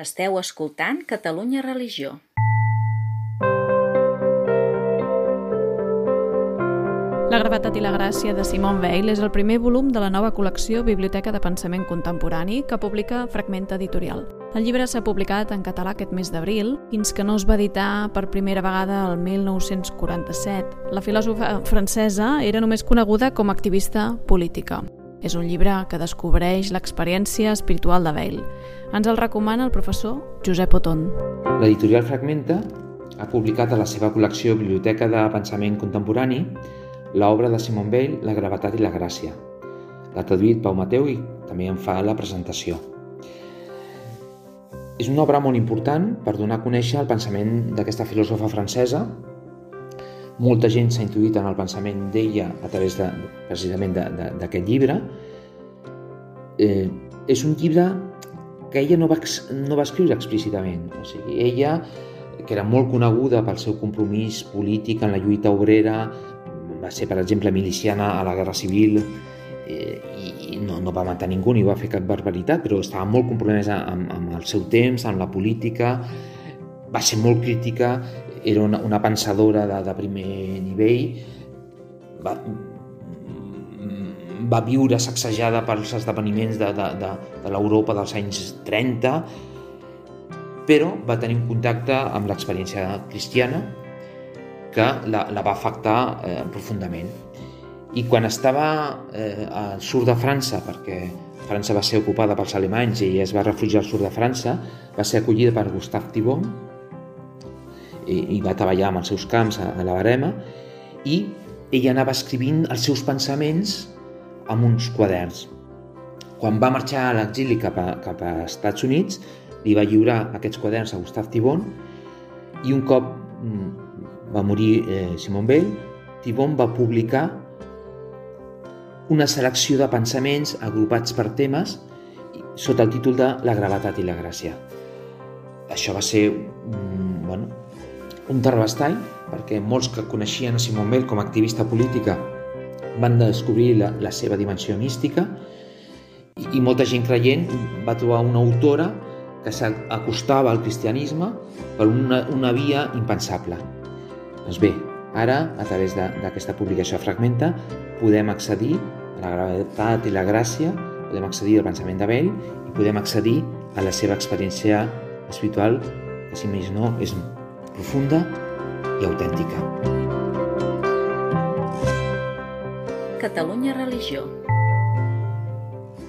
Esteu escoltant Catalunya Religió. La gravetat i la gràcia de Simone Weil és el primer volum de la nova col·lecció Biblioteca de Pensament Contemporani que publica Fragment Editorial. El llibre s'ha publicat en català aquest mes d'abril, fins que no es va editar per primera vegada el 1947. La filòsofa francesa era només coneguda com a activista política. És un llibre que descobreix l'experiència espiritual de Weil. Ens el recomana el professor Josep Oton. L'editorial Fragmenta ha publicat a la seva col·lecció Biblioteca de Pensament Contemporani l'obra de Simon Weil, La gravetat i la gràcia. L'ha traduït Pau Mateu i també en fa la presentació. És una obra molt important per donar a conèixer el pensament d'aquesta filòsofa francesa molta gent s'ha intuït en el pensament d'ella a través de, precisament d'aquest llibre. Eh, és un llibre que ella no va, no va escriure explícitament. O sigui, ella, que era molt coneguda pel seu compromís polític en la lluita obrera, va ser, per exemple, miliciana a la Guerra Civil eh, i no, no va matar ningú ni va fer cap barbaritat, però estava molt compromesa amb, amb el seu temps, amb la política, va ser molt crítica era una, una pensadora de, de primer nivell, va, va viure sacsejada pels esdeveniments de, de, de, de l'Europa dels anys 30, però va tenir un contacte amb l'experiència cristiana que la, la va afectar eh, profundament. I quan estava eh, al sud de França, perquè França va ser ocupada pels alemanys i es va refugiar al sud de França, va ser acollida per Gustave Thibon, i, va treballar amb els seus camps a, a la Barema i ella anava escrivint els seus pensaments amb uns quaderns. Quan va marxar a l'exili cap, cap a Estats Units, li va lliurar aquests quaderns a Gustave Thibon i un cop mm, va morir eh, Simon Weil, Thibon va publicar una selecció de pensaments agrupats per temes sota el títol de La gravetat i la gràcia. Això va ser mm, bueno, un terrabastall, perquè molts que coneixien a Simon Weil com a activista política van descobrir la, la seva dimensió mística i, i molta gent creient va trobar una autora que s'acostava al cristianisme per una, una via impensable. Doncs bé, ara, a través d'aquesta publicació Fragmenta, podem accedir a la gravetat i la gràcia, podem accedir al pensament de Bell i podem accedir a la seva experiència espiritual, que si més no és profunda i autèntica. Catalunya Religió